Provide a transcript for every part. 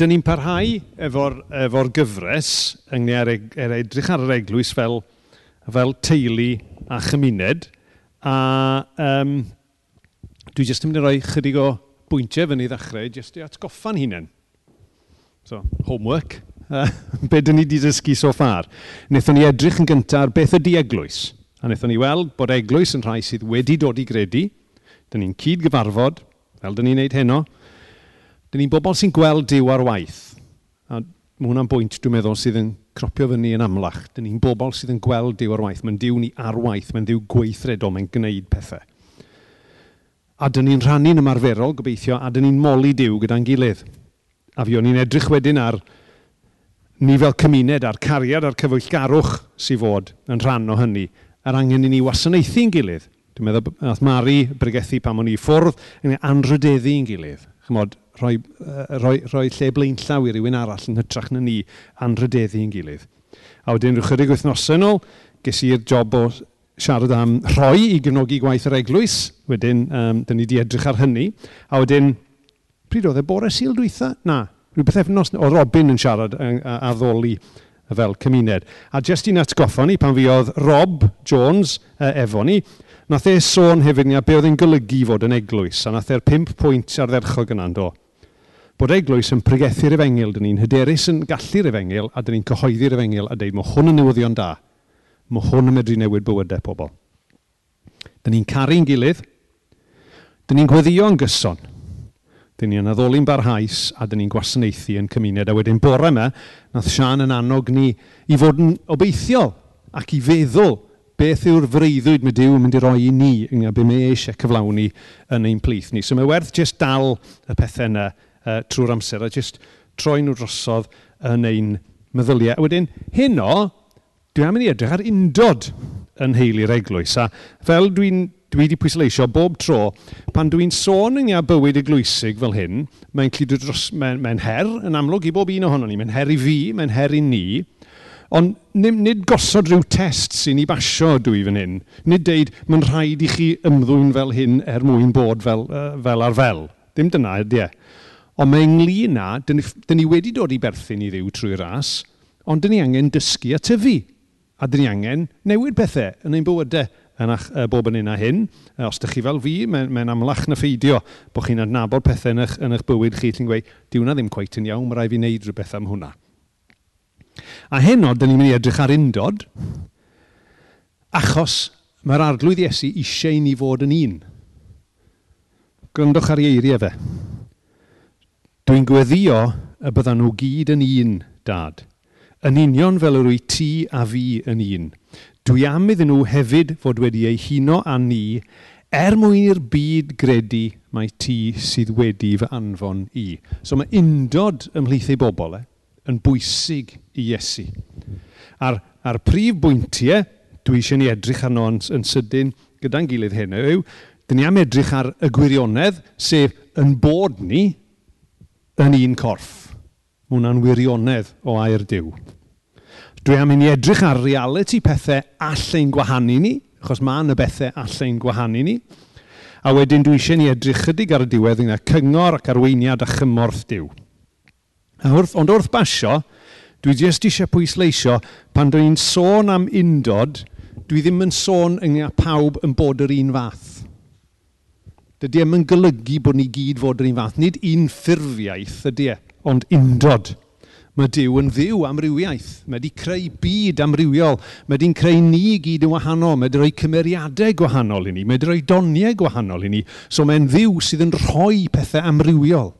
Dyn ni'n parhau efo'r efo gyfres ynglyn er edrych ar yr eglwys fel, fel teulu a chymuned. A um, dwi jyst yn mynd i roi chydig o bwyntiau fyny i ddechrau, jyst i atgoffa'n hunain. So, homework. be dyn ni wedi dysgu so far. Wnaethon ni edrych yn gyntaf ar beth ydy eglwys. A wnaethon ni weld bod eglwys yn rhai sydd wedi dod i gredu. Dyn ni'n cyd gyfarfod, fel dyn ni'n neud heno, Dyn ni'n bobl sy'n gweld Dyw ar waith. A mae hwnna'n bwynt, dwi'n meddwl, sydd yn cropio fyny yn amlach. Dyn ni'n bobl sydd yn gweld Dyw ar waith. Mae'n Dyw ni ar waith, mae'n Dyw gweithredol, mae'n gwneud pethau. A dyn ni'n rhannu'n ymarferol, gobeithio, a dyn ni'n moli Dyw gyda'n gilydd. A fi o'n i'n edrych wedyn ar ni fel cymuned, a'r cariad a'r cyfwyllgarwch sydd fod yn rhan o hynny, yr angen i ni wasanaethu'n gilydd. Dwi'n meddwl, nath Mari bregethu pam o'n i ffwrdd, yn anrydeddu'n gilydd chymod, rhoi, rhoi, rhoi lle blaenllaw i rywun arall yn hytrach na ni anrydeddu yn gilydd. A wedyn rhyw chydig wythnosau yn ôl, ges i'r job o siarad am rhoi i gyfnogi gwaith yr eglwys. Wedyn, um, dyn ni wedi edrych ar hynny. A wedyn, pryd oedd e bore syl dwytha? Na, rhywbeth efnos o Robin yn siarad a, a ddoli fel cymuned. A jyst i'n atgoffa ni pan fi oedd Rob Jones uh, efo ni, Nath e sôn hefyd ni a be oedd e'n golygu fod yn eglwys, a nath e'r pimp pwynt ar dderchog yna'n do. Bod eglwys yn pregethu'r efengil, dyn ni'n hyderus yn gallu'r efengil, a dyn ni'n cyhoeddi'r efengil a dweud, mae hwn yn newyddion da. Mae hwn yn medru newid bywydau pobl. Dyn ni'n caru'n gilydd, dyn ni'n gweddio'n gyson, dyn ni'n addoli'n barhaus a dyn ni'n gwasanaethu yn cymuned. A wedyn bore yma, nath Sian yn annog ni i fod yn obeithiol ac i feddwl beth yw'r freuddwyd mae Dyw yn mynd i roi i ni, yng be mae eisiau cyflawni yn ein plith ni. So mae werth jyst dal y pethau yna uh, trwy'r amser a jyst troi nhw drosodd yn ein meddyliau. A wedyn, heno, dwi am yn i edrych ar undod yn heili'r eglwys. A fel dwi'n dwi wedi pwysleisio bob tro, pan dwi'n sôn yn ia bywyd y glwysig fel hyn, mae'n mae, mae her yn amlwg i bob un ohono ni, mae'n her i fi, mae'n her i ni, Ond nid, nid gosod rhyw test sy'n ei basio dwi fan hyn. Nid deud, mae'n rhaid i chi ymddwyn fel hyn er mwyn bod fel, uh, fel ar fel. Dim dyna, ydy e. Ond mae ynglyn na, dyn ni, dyn ni wedi dod i berthyn i ddiw trwy ras, ond dyn ni angen dysgu a tyfu. A dyn ni angen newid pethau yn ein bywydau yn ach, uh, bob yn un a hyn. Uh, os ydych chi fel fi, mae'n mae amlach na ffeidio bod chi'n adnabod pethau yn eich, yn eich bywyd chi. Chi'n gweud, diwna ddim cweith yn iawn, mae rai fi wneud rhywbeth am hwnna. A heno, dyn ni'n mynd i edrych ar undod, achos mae'r arglwydd Iesu eisiau ni fod yn un. Gwrandwch ar ei eiriau fe. Dwi'n gweddio y byddan nhw gyd yn un, dad. Yn union fel yr wyt ti a fi yn un. Dwi am iddyn nhw hefyd fod wedi eu huno â ni, er mwyn i'r byd gredu mae ti sydd wedi fy anfon i. So mae undod ymhlith ei bobl e, yn bwysig i Iesu. A'r, a'r prif bwyntiau dwi eisiau ni edrych arno yn, yn sydyn gyda'n gilydd hyn yw, dyn ni am edrych ar y gwirionedd, sef yn bod ni yn un corff. Mae hwnna'n wirionedd o air diw. Dwi am i ni edrych ar reality pethau allai'n gwahanu ni, achos mae yna bethau allai'n gwahanu ni. A wedyn dwi eisiau ni edrych chydig ar y diwedd yna cyngor ac arweiniad a chymorth diw. A wrth, ond wrth basio, Dwi jyst eisiau pwysleisio, pan dwi'n sôn am undod, dwi ddim yn sôn ynglyn pawb yn bod yr un fath. Dydy e'n golygu bod ni gyd fod yr un fath. Nid un ffurfiaeth ydy e, ond undod. Mae Dyw yn ddiw amrywiaeth. Mae wedi creu byd amrywiol. Mae wedi'n creu ni gyd yn wahanol. Mae wedi rhoi cymeriadau gwahanol i ni. Mae wedi rhoi doniau gwahanol i ni. So mae'n ddiw sydd yn rhoi pethau amrywiol.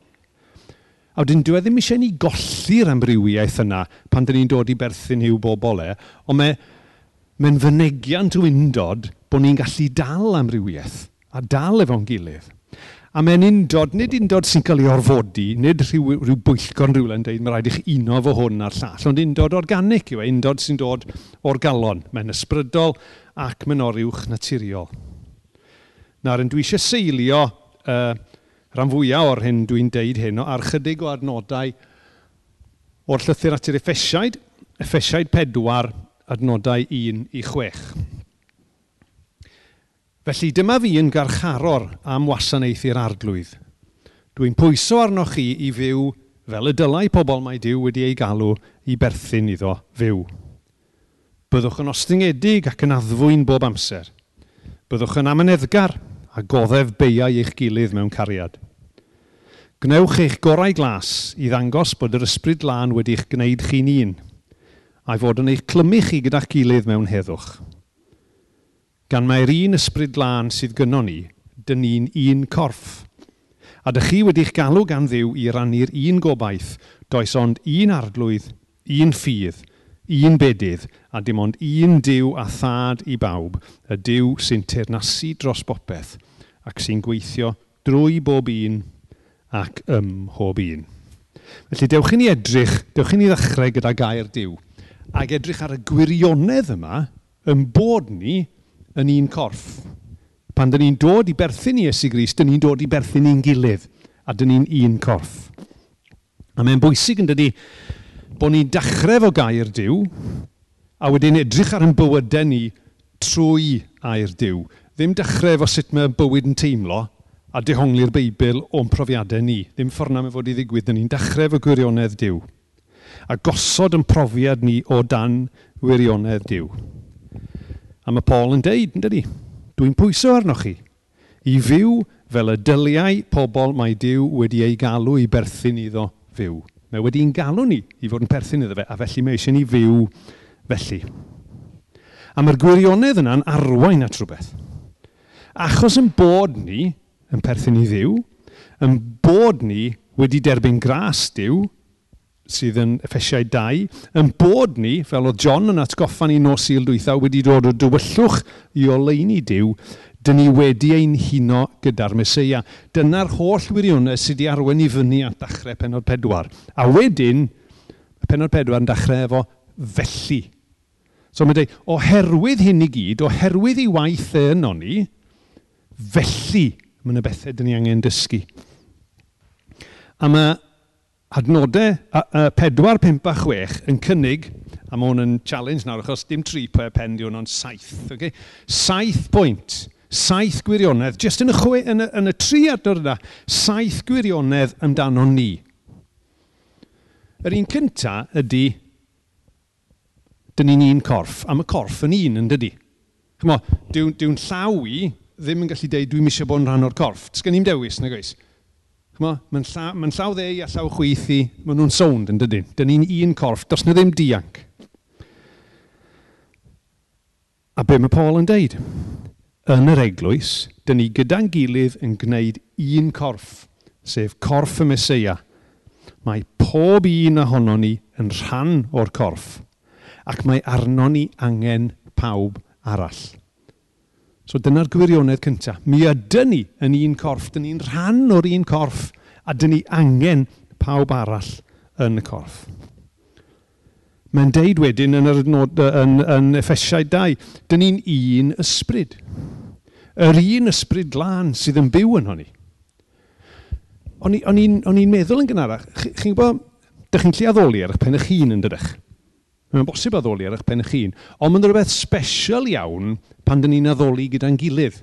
A wedyn dwi e ddim eisiau ni golli'r amrywiaeth yna pan dyn ni'n dod i berthyn i'w bobl e, ond mae fynegiant o undod bod ni'n gallu dal amrywiaeth a dal efo'n gilydd. A mae'n undod, nid undod sy'n cael ei orfodi, nid rhyw, rhyw bwyllgon rhywle yn dweud, mae rhaid i chi uno fo hwn a'r llall, ond undod organic yw e, undod sy'n dod o'r galon. Mae'n ysbrydol ac mae'n oriwch naturiol. Nawr, yn dwi eisiau seilio uh, rhan fwyaf o'r hyn dwi'n deud hyn, ar chydig o adnodau o'r llythyr at yr effesiaid, effesiaid pedwar, adnodau 1 i 6. Felly dyma fi yn garcharor am wasanaethu'r arglwydd. Dwi'n pwyso arnoch chi i fyw fel y dylai pobl mae Dyw wedi ei galw i berthyn iddo fyw. Byddwch yn ostingedig ac yn addfwy'n bob amser. Byddwch yn amyneddgar a goddef beiau eich gilydd mewn cariad. Gnewch eich gorau glas i ddangos bod yr ysbryd lan wedi eich gwneud chi'n un, a'i fod yn eich clymu chi gyda'ch gilydd mewn heddwch. Gan mae'r un ysbryd lan sydd gynnon ni, dyn ni'n un corff. A dych chi wedi'ch galw gan ddiw i rannu'r un gobaith, does ond un arglwydd, un ffydd – un bedydd a dim ond un diw a thad i bawb, y diw sy'n teirnasu dros bopeth ac sy'n gweithio drwy bob un ac ym mhob un. Felly dewch i ni edrych, dewch i ni ddechrau gyda gair diw ac edrych ar y gwirionedd yma yn bod ni yn un corff. Pan dyn ni'n dod i berthyn i Esu Gris, dyn ni'n dod i berthyn i'n gilydd a dyn ni'n un corff. A mae'n bwysig yn dydi bod ni'n dechrau fo gair diw, a wedyn edrych ar ein bywydau ni trwy air diw. Ddim dechrau fo sut mae bywyd yn teimlo, a dehongli'r Beibl o'n profiadau ni. Ddim ffordd na mae fod i ddigwydd, dyn ni'n dechrau efo gwirionedd diw. A gosod yn profiad ni o dan wirionedd diw. A mae Paul yn deud, yn dydi, dwi'n pwyso arnoch chi. I fyw fel y dyliau pobl mae Dyw wedi ei galw i berthyn iddo fyw. Mae wedi'n galw ni i fod yn perthyn iddo fe, a felly mae eisiau ni fyw felly. A mae'r gwirionedd yna'n arwain at rhywbeth. Achos yn bod ni yn perthyn i ddiw, yn bod ni wedi derbyn gras diw, sydd yn Effesiau 2, yn bod ni, fel oedd John yn atgoffa ni nos i'l Dwytha, wedi dod o dywyllwch i oleini diw dyn ni wedi ein huno gyda'r Mesoea. Dyna'r holl wirionau sydd wedi arwen i fyny at ddechrau penod pedwar. A wedyn, y penod pedwar yn dechrau efo felly. So mae'n dweud, oherwydd hyn i gyd, oherwydd ei waith e yno ni, felly mae'n y bethau dyn ni angen dysgu. A mae adnodau a, a, 4, 5 a 6 yn cynnig, a mae hwn yn challenge nawr, achos dim 3 pen di hwn, ond 7. Okay? 7 pwynt saith gwirionedd, jyst yn y, chwe, yn y, yn y tri adnod yna, saith gwirionedd amdano ni. Yr un cynta ydy, dyn ni'n un corff, a mae corff yn un yn dydy. Chymo, dwi'n dwi llaw i ddim yn gallu deud dwi'n eisiau bod yn rhan o'r corff. Sgan ni'n dewis, nag oes? Chymo, mae'n llaw, ma llaw ddeu a llaw chwyth i, maen nhw'n sownd yn dydyn. Dyn ni'n un corff, dos na ddim dianc. A be mae Paul yn deud? yn yr eglwys, dyn ni gyda'n gilydd yn gwneud un corff, sef corff y Mesoea. Mae pob un ohono ni yn rhan o'r corff, ac mae arno ni angen pawb arall. So dyna'r gwirionedd cyntaf. Mi ydyn ni yn un corff, dyn ni'n rhan o'r un corff, a dyn ni angen pawb arall yn y corff. Mae'n deud wedyn yn, yr adnod, yn, yn Effesiau 2, dyn ni'n un ysbryd. Yr un ysbryd glân sydd yn byw yn honni. O'n i'n meddwl yn gynharach, chi'n gwybod, dych chi'n lle addoli ar eich pen eich hun yn dydych. Mae'n bosib addoli ar eich pen eich hun, ond mae'n rhywbeth special iawn pan dyn ni'n addoli gyda'n gilydd.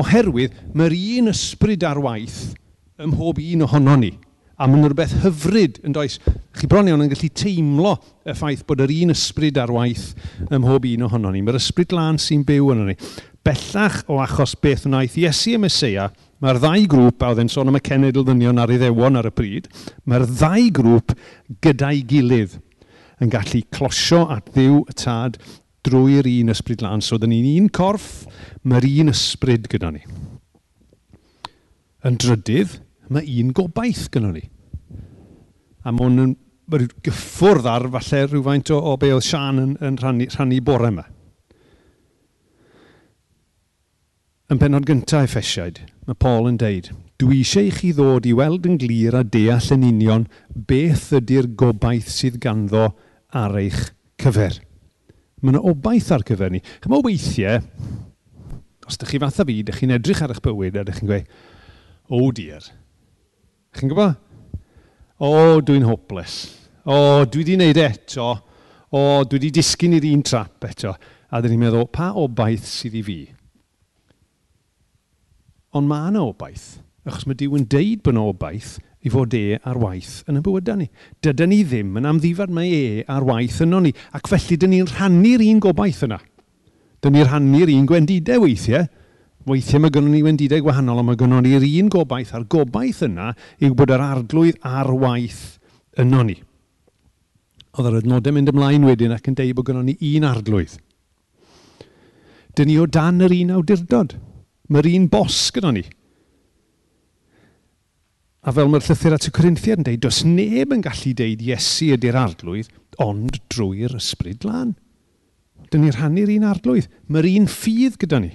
Oherwydd, mae'r un ysbryd ar waith ym mhob un ohono ni. A mae'n rhywbeth hyfryd yn does. Chi bron iawn yn gallu teimlo y ffaith bod yr un ysbryd ar waith ym mhob un ohono ni. Mae'r ysbryd lan sy'n byw yn ni. Bellach o achos beth wnaeth Iesu y Mesoea, mae'r ddau grŵp, a oedd yn sôn am y cenedl ddynion ar iddewon ar y pryd, mae'r ddau grŵp gyda'i gilydd yn gallu closio at ddiw y tad drwy'r un ysbryd lan. So, dyn ni'n un corff, mae'r un ysbryd gyda ni. Yn drydydd, mae un gobaith gynnon ni. A mae hwn yn gyffwrdd ar falle rhywfaint o, o be oedd Sian yn, yn rhannu, rhannu bore yma. Yn penod gyntaf Effesiaid, mae Paul yn deud, dwi eisiau i chi ddod i weld yn glir a deall yn union beth ydy'r gobaith sydd ganddo ar eich cyfer. Mae yna obaith ar cyfer ni. Chymo weithiau, os ydych chi fatha fi, ydych chi'n edrych ar eich bywyd a ydych chi'n gweud, o oh dear, Chi'n gwybod? O, dwi'n hopeless. O, dwi wedi wneud eto. O, dwi wedi disgyn i'r un trap eto. A dyn ni'n meddwl, pa obaith sydd i fi? Ond mae yna obaith, achos mae Dyw yn deud bod yna obaith i fod e ar waith yn y bywydau ni. Dyda ni ddim yn amddifad mae e ar waith yno ni, ac felly dyn ni'n rhannu'r un gobaith yna. Dyn ni'n rhannu'r un gwendidau weithiau, Weithiau mae gynnon ni wendidau gwahanol, ond mae gynnon ni'r un gobaith, a'r gobaith yna yw bod yr arglwydd ar waith yno ni. Oedd yr adnodau mynd ymlaen wedyn ac yn deud bod gynnon ni un arglwydd. Dyn ni o dan yr un awdurdod. Mae'r un bos gyda ni. A fel mae'r llythyr at y Corinthiad yn deud, does neb yn gallu deud Iesu ydy'r arglwydd, ond drwy'r ysbryd lan. Dyn ni rhannu'r un arglwydd. Mae'r un ffydd gyda ni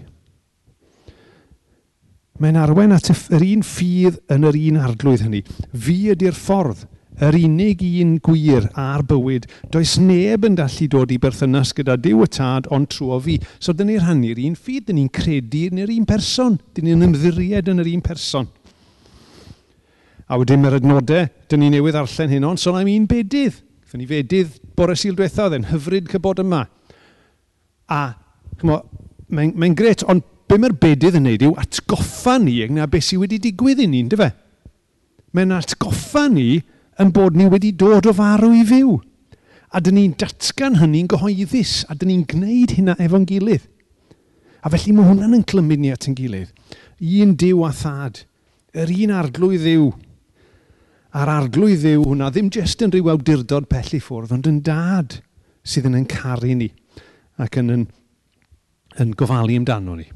mae'n arwen at yr un ffydd yn yr un arglwydd hynny. Fi ydy'r ffordd, yr unig un gwir a'r bywyd. Does neb yn gallu dod i berthynas gyda Dyw y Tad ond trwy fi. So dyn ni'n rhannu'r un ffydd, dyn ni'n credu yn yr un person. Dyn ni'n ymddiried yn yr un person. A wedyn mae'r adnodau, dyn ni newydd arllen hyn ond, so am un bedydd. Fy ni fedydd bore syl diwethaf, yn hyfryd cybod yma. A, chymod, mae'n mae gret, ond be mae'r bedydd yn neud yw atgoffa ni yng beth sydd wedi digwydd i ni, ynddo fe? Mae'n atgoffa ni yn bod ni wedi dod o farw i fyw. A dyn ni'n datgan hynny'n gyhoeddus, a dyn ni'n gwneud hynna efo'n gilydd. A felly mae hwnna'n yn clymud ni at yn gilydd. Un diw a thad, yr un arglwydd ddiw. A'r arglwydd ddiw hwnna ddim jyst yn rhyw awdurdod pell i ffwrdd, ond yn dad sydd yn yn caru ni ac yn, yn, yn gofalu amdano ni.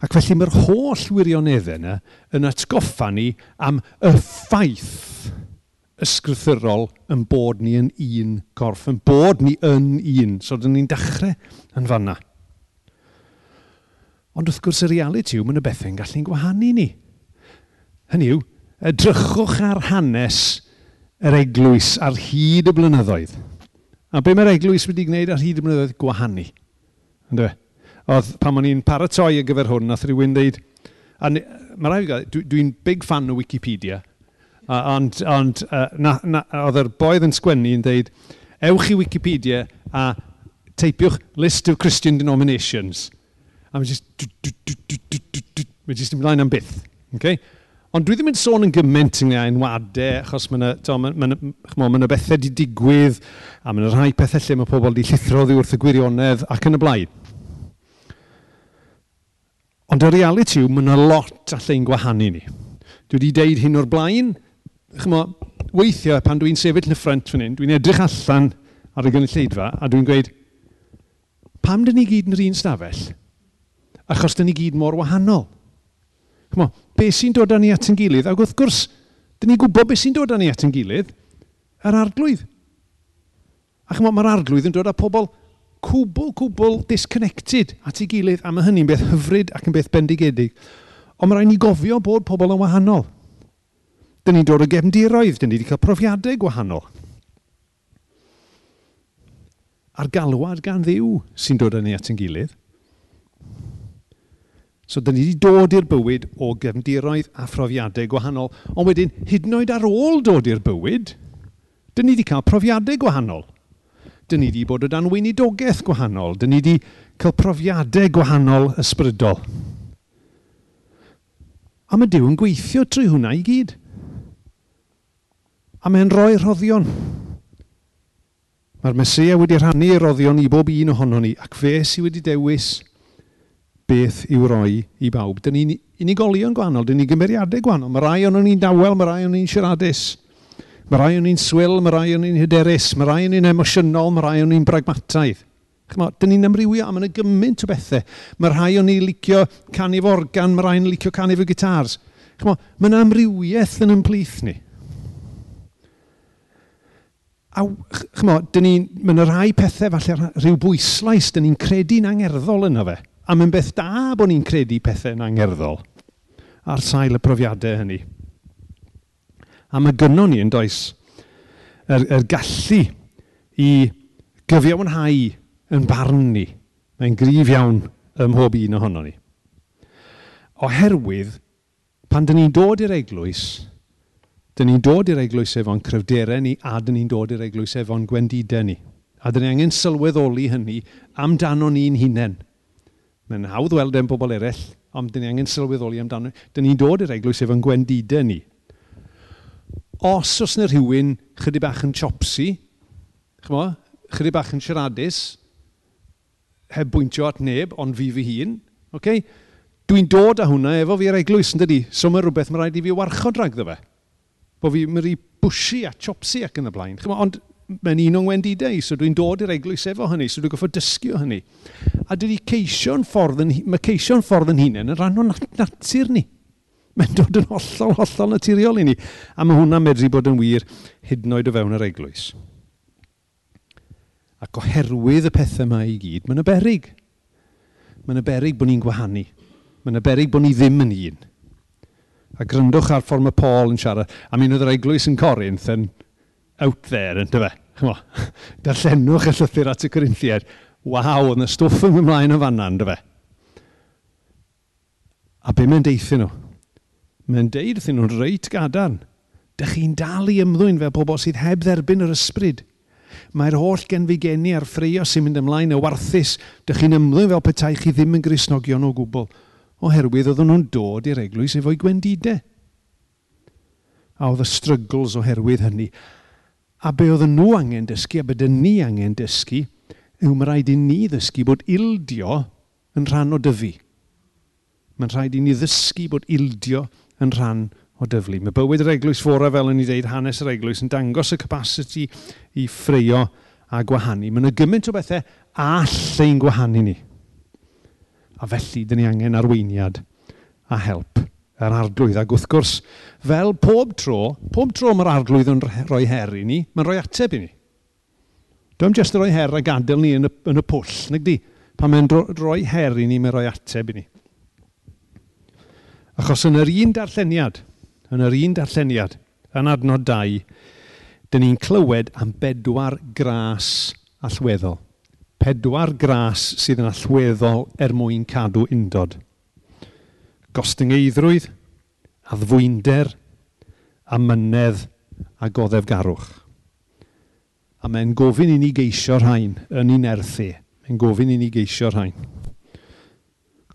Ac felly mae'r holl wirioneddau yna yn atgoffa ni am y ffaith ysgrythurol yn bod ni yn un corff, yn bod ni yn un. So, dyn ni'n dechrau yn fanna. Ond wrth gwrs, y reality yw, mae'n y bethau'n gallu'n gwahanu ni. Hynny yw, edrychwch ar hanes yr eglwys ar hyd y blynyddoedd. A be mae'r eglwys wedi gwneud ar hyd y blynyddoedd? Gwahanu. Ynddo fe? oedd pan o'n i'n paratoi ar gyfer hwn, nath rhywun dweud, a mae rhaid i gael, dwi'n dwi big fan o Wikipedia, a, ond, ond uh, na, na, oedd yr boedd yn sgwennu yn dweud, ewch i Wikipedia a teipiwch list of Christian denominations. A mae'n just, mae'n just ymlaen am byth. Okay? Ond dwi ddim yn sôn yn gymaint yn enwadau, achos mae yna ma, ma, ma, ma bethau wedi digwydd, a mae yna rhai pethau lle mae pobl wedi llithro ddi wrth y gwirionedd ac yn y blaen. Ond y reality yw, mae yna lot allai'n gwahanu ni. Dwi wedi deud hyn o'r blaen. Chymo, weithiau pan dwi'n sefyll yn y ffrant fan hyn, dwi'n edrych allan ar y gynulleidfa a dwi'n gweud, pam dyn ni gyd yn yr un stafell? Achos dyn ni gyd mor wahanol. Chymo, be sy'n dod â ni at yn gilydd? Ac wrth gwrs, dyn ni gwybod beth sy'n dod â ni at yn gilydd? Yr arglwydd. A chymo, mae'r arglwydd yn dod â pobl cwbl, cwbl disconnected at ei gilydd, a mae hynny'n beth hyfryd ac yn beth bendigedig. Ond mae rhaid ni gofio bod pobl yn wahanol. Dyn ni'n dod o gefndiroedd, dyn ni wedi cael profiadau gwahanol. A'r galwad gan ddiw sy'n dod â ni at yn gilydd. So, dyn ni wedi dod i'r bywyd o gefndiroedd a phrofiadau gwahanol, ond wedyn, hyd yn oed ar ôl dod i'r bywyd, dyn ni wedi cael profiadau gwahanol. Dyn ni wedi bod o dan weinidogaeth gwahanol. Dyn ni wedi cael profiadau gwahanol ysbrydol. A mae Dyw yn gweithio trwy hwnna i gyd. A mae'n rhoi rhoddion. Mae'r Mesia wedi rhannu ei roddion i bob un ohono ni, ac fe sydd wedi dewis beth i'w roi i bawb. Dyn ni'n unigolion gwahanol, dyn ni gymeriadau gwahanol. Mae rai o'n ni'n dawel, mae rai o'n ni'n siaradus. Mae rai o'n i'n swil, mae rai o'n i'n hyderus, mae rai o'n i'n emosiynol, mae rai o'n i'n bragmataidd. Dyn ni'n amrywio am yna gymaint o bethau. Mae rhai o'n i'n licio canif organ, mae rhai'n licio canu fo gitars. Chyma, mae yna amrywiaeth yn ymplith ni. A chymo, dyn ni, mae yna rai pethau falle rhyw bwyslais, dyn ni'n credu'n angerddol yna fe. A mae'n beth da bod ni'n credu pethau'n angerddol ar sail y profiadau hynny. A mae gynnon ni yn does yr, yr gallu i gyfiawnhau yn barn ni. Mae'n gryf iawn ym mhob un ohono ni. Oherwydd, pan dyn ni'n dod i'r eglwys, dyn ni'n dod i'r eglwys efo'n cryfderau ni a dyn ni'n dod i'r eglwys efo'n gwendidau ni. A dyn ni angen sylweddoli hynny amdano ni'n hunain. Mae'n hawdd weld e'n bobl eraill, ond dyn ni angen sylweddoli amdano. Dyn ni'n dod i'r eglwys efo'n gwendidau ni os os yna rhywun chydig bach yn chopsy, chymo, chydig bach yn siaradus, heb bwyntio at neb, ond fi fy hun, okay? dwi'n dod â hwnna efo fi ar eglwys, yn dydi? So mae rhywbeth mae rhaid i fi warchod rhag ddo fe. Bo fi mae rhi bwsi a chopsi ac yn y blaen. Chyma, ond mae'n un o'n wendidau, so dwi'n dod i'r eglwys efo hynny, so dwi'n goffo dysgu o hynny. A dydi ceisio'n ffordd, yn, mae ceisio'n ffordd yn hunain yn rhan o nat natur ni. Mae'n dod yn hollol, hollol naturiol i ni. A mae hwnna'n medru bod yn wir hyd yn oed o fewn yr eglwys. Ac oherwydd y pethau yma i gyd, mae'n y berig. Mae'n y berig bod ni'n gwahanu. Mae'n y berig bod ni ddim yn un. A gryndwch ar ffordd mae Paul yn siarad. A mi oedd yr eglwys yn Corinth yn out there, yn dyfa. Darllenwch y llythyr at y Corinthiad. Waw, oedd yna stwff yn ymlaen o fanna, yn dyfa. A be mae'n deithio nhw? Mae'n deud wrthyn nhw'n reit gadarn. Dych chi'n dal i ymddwyn fel pobl sydd heb dderbyn yr ysbryd. Mae'r holl genfigeni a'r ffreio sy'n mynd ymlaen y warthus. Dych chi'n ymddwyn fel petai chi ddim yn grisnogion o gwbl, oherwydd oedden nhw'n dod i'r eglwys efo'i gwendidau. A oedd y struggles oherwydd hynny. A be oedden nhw angen dysgu a be ni angen dysgu yw mae rhaid i ni ddysgu bod ildio yn rhan o dyfu. Mae'n rhaid i ni ddysgu bod ildio yn rhan o dyflu. Mae bywyd yr eglwys fora, fel yn ei ddeud, hanes yr eglwys yn dangos y capacity i ffreio a gwahanu. Mae yna gymaint o bethau all ein gwahanu ni. A felly, dyn ni angen arweiniad a help yr arglwydd. Ac wrth gwrs, fel pob tro, pob tro mae'r arglwydd yn rhoi her i ni, mae'n rhoi ateb i ni. Dwi'n jyst yn rhoi her a gadael ni yn y, yn y pwll, nag di? Pan mae'n rhoi her i ni, mae'n rhoi ateb i ni. Achos yn yr un darlleniad, yn yr un darlleniad, yn adnod 2, dyn ni'n clywed am bedwar gras allweddol. Pedwar gras sydd yn allweddol er mwyn cadw undod. Gostyngeidrwydd, addfwynder, amynedd a goddefgarwch. A mae'n gofyn i ni geisio rhain yn un erthu. Mae'n gofyn i ni geisio rhain.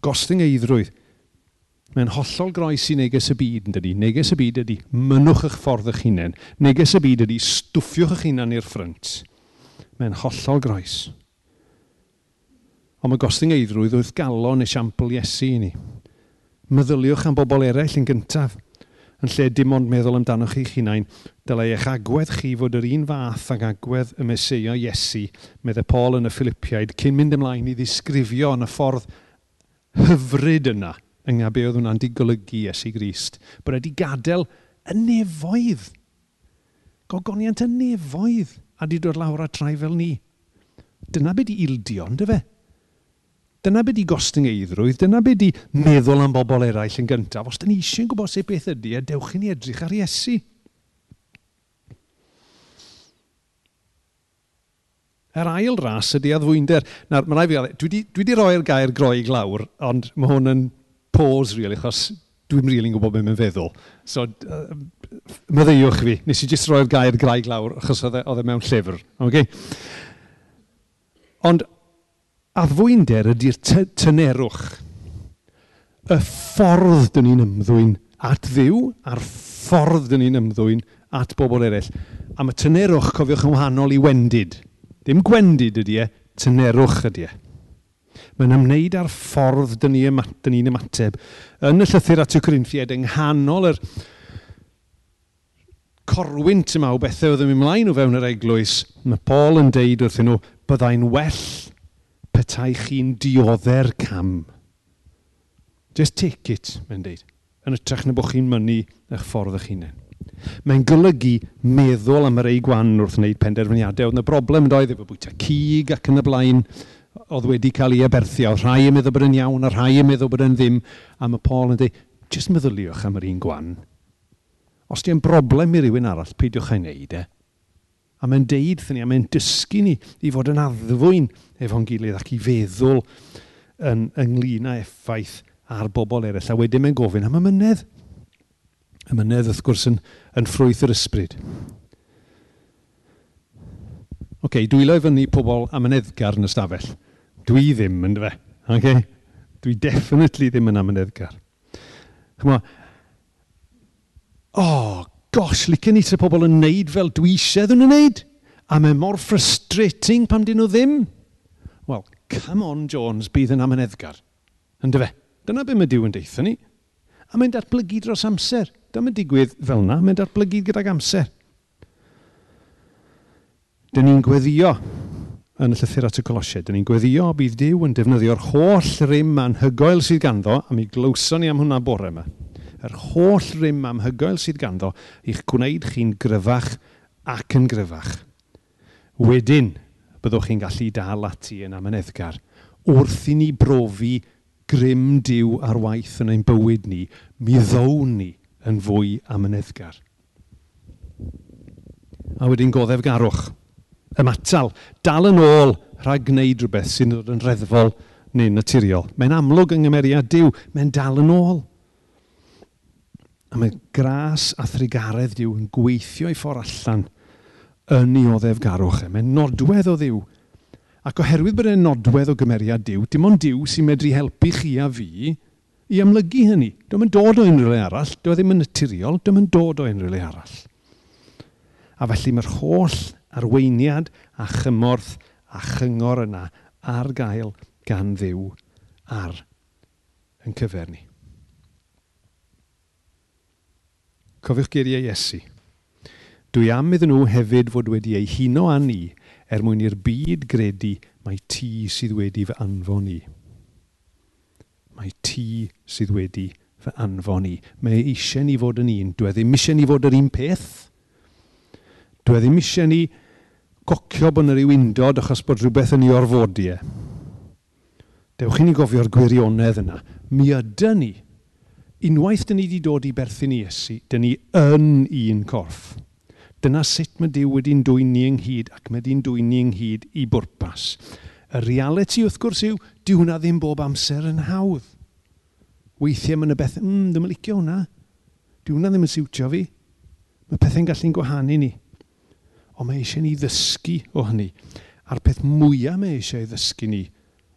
Gostyngeidrwydd, Mae'n hollol groes i neges y byd, yn dydi. Neges y byd ydy mynwch eich ffordd eich hunain. Neges y byd ydy stwffiwch eich hunain i'r ffrynt. Mae'n hollol groes. Ond mae gostyn eidrwydd wrth galon esiampl Iesu i ni. Meddyliwch am bobl eraill yn gyntaf, yn lle dim ond meddwl amdanoch chi'ch hunain, dylai eich agwedd chi fod yr un fath ag agwedd y Meseia Iesu, meddai Paul yn y Philippiaid, cyn mynd ymlaen i ddisgrifio yn y ffordd hyfryd yna – yng be oedd hwnna'n digolygu Iesu Grist, bod wedi gadael y nefoedd. Gogoniant y nefoedd a di dod lawr a trai fel ni. Dyna beth i ildio, ynddo fe? Dyna beth i gostyngeidrwydd, dyna beth i meddwl am bobl eraill yn gyntaf. Os dyn ni eisiau'n gwybod sut beth ydy, a e, dewch i ni edrych ar Iesu. Yr ail ras ydy addfwynder. Nawr, mae rai fi, dwi wedi roi'r gair groig lawr, ond mae hwn yn pause, really, achos dwi'n rili'n really gwybod beth mae'n feddwl. So, uh, maddeiwch fi, nes i jyst roi'r gair graig lawr, achos oedd e, e mewn llyfr. Okay? Ond, a fwynder ydy'r tynerwch. Y ffordd dyn ni'n ymddwyn at ddiw, a'r ffordd dyn ni'n ymddwyn at bobl eraill. A mae tynerwch, cofiwch, yn wahanol i wendid. Dim gwendid ydy e, tynerwch ydy e. Mae'n ymwneud â'r ffordd dyn ni'n ymateb, ni ymateb. Yn y llythyr at y Corinthiad, yng nghanol yr corwynt yma o bethau oedd yn mynd mlaen o fewn yr eglwys, mae Paul yn deud wrthyn nhw, byddai'n well petai chi'n dioddau'r cam. Just take it, mae'n deud, yn ytrach na bod chi'n mynnu eich ffordd eich hunain. Mae'n golygu meddwl am yr ei gwan wrth wneud penderfyniadau. Oedd yna broblem yn doedd efo bwyta cig ac yn y blaen oedd wedi cael ei aberthio. Rhai yn meddwl bod yn iawn a rhai yn meddwl bod yn ddim. A mae Paul yn dweud, jyst meddyliwch am yr un gwan. Os di'n broblem i rywun arall, peidiwch ei wneud e. A mae'n deud thyn ni, a mae'n dysgu ni i fod yn addfwyn efo'n gilydd ac i feddwl yn, ynglyn â effaith ar bobl eraill. A wedyn mae'n gofyn am y mynedd. Y mynedd, wrth gwrs yn, yn ffrwyth yr ysbryd. Oce, okay, dwylo i fyny pobl am yn edgar yn y stafell. Dwi ddim, yn fe. Okay? Dwi definitely ddim yn amyneddgar. Chymo, oh, gosh, licen ni tre pobl yn neud fel dwi eisiau ddyn nhw'n neud. A mae mor frustrating pam dyn nhw ddim. Wel, come on Jones, bydd yn amyneddgar. Ynddo fe? Dyna beth mae Dyw yn deitha ni. A mae'n datblygu dros amser. Dyma digwydd fel yna, mae'n datblygu gydag amser. Dyn ni'n gweddio yn y llythyr at y colosiau, dyn ni'n gweddio bydd Dyw yn defnyddio'r holl rym anhygoel sydd ganddo, a mi glywson ni am hwnna bore yma, yr holl rym anhygoel sydd ganddo i'ch gwneud chi'n gryfach ac yn gryfach. Wedyn, byddwch chi'n gallu dal ati yn amyneddgar wrth i ni brofi grym diw ar waith yn ein bywyd ni, mi ddown ni yn fwy amyneddgar. A wedyn goddef garwch ymatal, dal yn ôl rhag gwneud rhywbeth sy'n dod yn reddfol neu naturiol. Mae'n amlwg yng Nghymeriad Dyw, mae'n dal yn ôl. A mae gras a thrigaredd Dyw yn gweithio i ffordd allan yn ei oddef garwch e. Mae'n nodwedd o ddiw. Ac oherwydd bod e'n nodwedd o gymeriad diw, dim ond diw sy'n medru helpu chi a fi i amlygu hynny. Dwi'n yn dod o unrhyw le arall, dwi'n e ddim yn naturiol, dwi'n yn dod o unrhyw le arall. A felly mae'r holl arweiniad a chymorth a chyngor yna ar gael gan ddiw ar yn cyfer ni. Cofiwch geiriau Iesu. Dwi am iddyn nhw hefyd fod wedi ei huno â ni er mwyn i'r byd gredu mae ti sydd wedi fy anfon i. Mae ti sydd wedi fy anfon i. Mae eisiau ni fod yn un. Dwi e ddim eisiau ni fod yr un peth. Dwi e ddim eisiau ni gocio bod yna rhyw undod achos bod rhywbeth yn ei orfodiau. E. Dewch i ni gofio'r gwirionedd yna. Mi ydy ni, unwaith dyn ni wedi dod i berthyn i Iesu, dyn ni yn un corff. Dyna sut mae Dyw wedi'n dwy'n ni ynghyd ac mae wedi'n dwy'n ni ynghyd i bwrpas. Y reality wrth gwrs yw, dyw hwnna ddim bob amser yn hawdd. Weithiau mae'n y beth, mm, ddim yn licio hwnna. Dyw hwnna ddim yn siwtio fi. Mae pethau'n gallu'n gwahanu ni ond mae eisiau ni ddysgu o hynny. A'r peth mwyaf mae eisiau ei ddysgu ni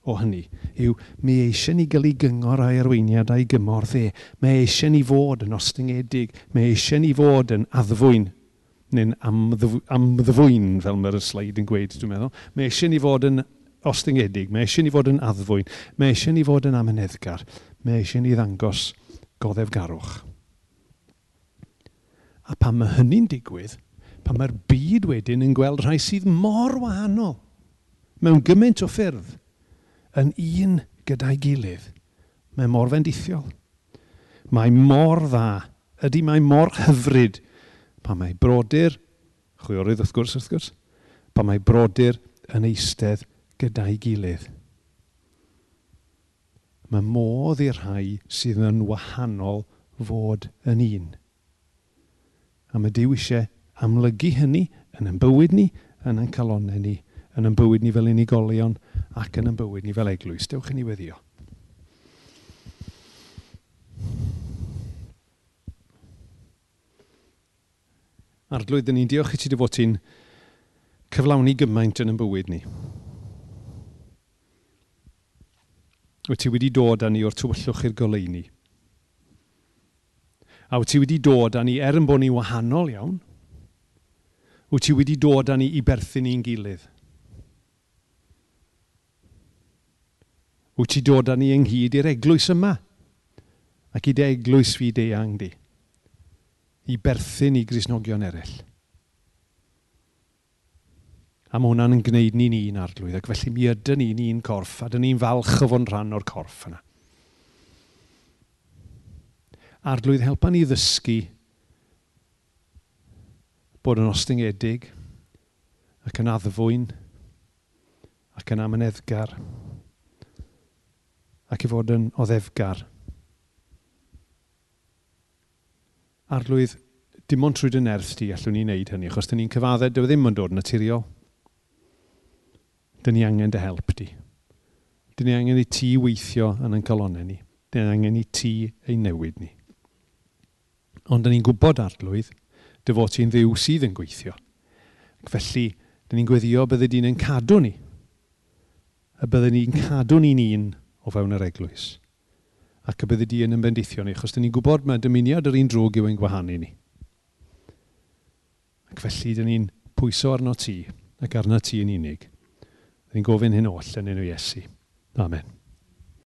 o hynny yw mi eisiau ni gael ei gyngor a'i arweiniadau gymor dde. Mae eisiau ni fod yn ostyngedig. mae eisiau ni fod yn addfwyn neu'n amddyfwyn, fel mae'r sleid yn gweud, dwi'n meddwl. Mae eisiau ni fod yn ostyngedig, mae eisiau ni fod yn addfwyn, mae eisiau ni fod yn amyneddgar, mae eisiau ni ddangos goddef garwch. A pan mae hynny'n digwydd, pan mae'r byd wedyn yn gweld rhai sydd mor wahanol mewn gymaint o ffyrdd yn un gyda'i gilydd. Mae mor fendithiol. Mae mor dda. Ydy mae mor hyfryd pan mae brodyr, chwiorydd wrth gwrs wrth gwrs, pan mae brodyr yn eistedd gyda'i gilydd. Mae modd i'r rhai sydd yn wahanol fod yn un. A mae Dyw eisiau amlygu hynny yn ein bywyd ni, yn ein calonau ni, yn ein bywyd ni fel unigolion ac yn ein bywyd ni fel eglwys. Dewch i ei weddio. Arglwydd, ni'n diolch i ti dy fod ti'n cyflawni gymaint yn y bywyd ni. Wyt ti wedi dod â ni o'r tywyllwch i'r goleini. A wyt ti wedi dod â ni er yn bod ni wahanol iawn, wyt ti wedi dod â ni i berthyn ni'n gilydd. Wyt ti dod â ni ynghyd i'r eglwys yma ac i dy eglwys fi deang di i berthyn i grisnogion eraill. A mae hwnna'n yn gwneud ni'n un arglwydd, ac felly mi ydy ni'n un corff, a dyn ni'n falch o fo'n rhan o'r corff yna. Arglwydd, helpa ni ddysgu bod yn ostingedig ac yn addfwyn ac yn amyneddgar ac i fod yn oddefgar. Arlwydd, dim ond trwy dy nerth ti allwn ni wneud hynny, achos dyn ni'n cyfaddau, dyw e ddim yn dod naturiol. Dyn ni angen dy help di. Dyn ni angen i ti weithio yn yn colonnau ni. Dyn ni angen i ti ei newid ni. Ond dyn ni'n gwybod arlwydd, dy fod ti'n ddiw sydd yn gweithio. Ac felly, dyn ni'n gweddio bydde di'n yn cadw ni. A bydde ni'n cadw ni'n un o fewn yr eglwys. Ac y bydde di yn bendithio ni, achos dyn ni'n gwybod mae dymuniad yr un drwg yw ein gwahanu ni. Ac felly, dyn ni'n pwyso arno ti ac arno ti yn unig. Dyn ni'n gofyn hyn oll yn enw Iesu. Amen.